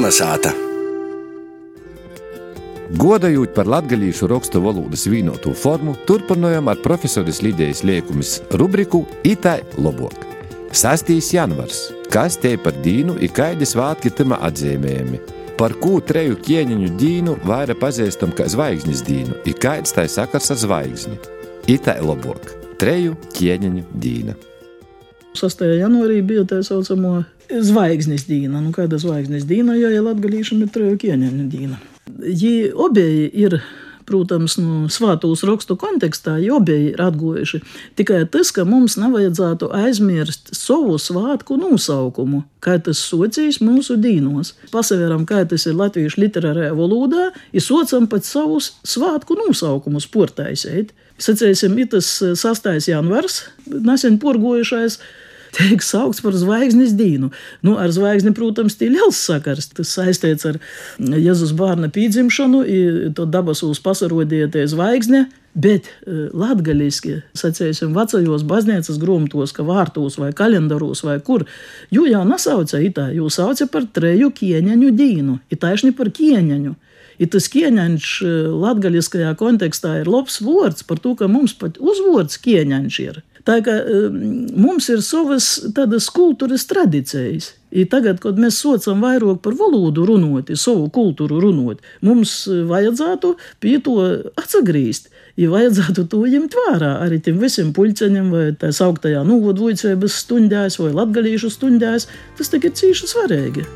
Kolnesāta! Godājot par latviešu rakstu valodas vienotu formu, turpinājām ar profesoras Lidijas Liekumis rubriku Itai Lobok. 6. janvārs. Kas te par dīnu ir kaidi svātki tima atzīmējumi? Par ko treju ķieņu dīnu vairāk pazīstam kā zvaigznes dīnu, ir kaids tai sakars ar zvaigzni. Itai Lobok. Treju ķieņu dīna. 6. janvārī bija tā saucamā zvaigznes diena. Nu, kāda zvaigznes diena, ja ir latgadīšana, ir treju ķieņu diena. Ji obēji ir protams, nu, svātos rakstu kontekstā jau bija atgojuši. Tikai tas, ka mums nevajadzētu aizmirst savu svētku nosaukumu, kā tas socijas mūsu dīnos. Pasaveram, kā tas ir latviešu literārajā valodā, ir sociam pat savus svētku nosaukumus portaisēt. Sacēsim, ir tas 6. janvars, nesen porgojušais tiek saukts par zvaigznes dīnu. Nu, ar zvaigzni, protams, ir liels sakars. Tas saistīts ar Jēzus bērna pīdzimšanu, to dabasūs pasarodietie zvaigzne. Bet uh, latviešu sacīsim, vecajos baznīcas grāmatos, ka vārtos vai kalendāros vai kur, jū jau nesauca itā, jūs sauca par treju ķieņaņu dīnu, taisni par ķieņaņu. Ir tas ķieņaņš latgaļiskajā kontekstā ir labs vārds par to, ka mums pat uzvārds ķieņaņš ir. Tā kā um, mums ir savas tādas kultūras tradīcijas. I tagad, kad mēs saucam vairāk par valodu runāt, savu kultūru runāt, mums vajadzētu pie to atsagrīzt. Ja vajadzētu to ņemt vērā arī tiem visiem puļceņiem, vai tā sauktajā nūvodvojcības stundās, vai latgalīšu stundās, tas tagad cīši svarīgi.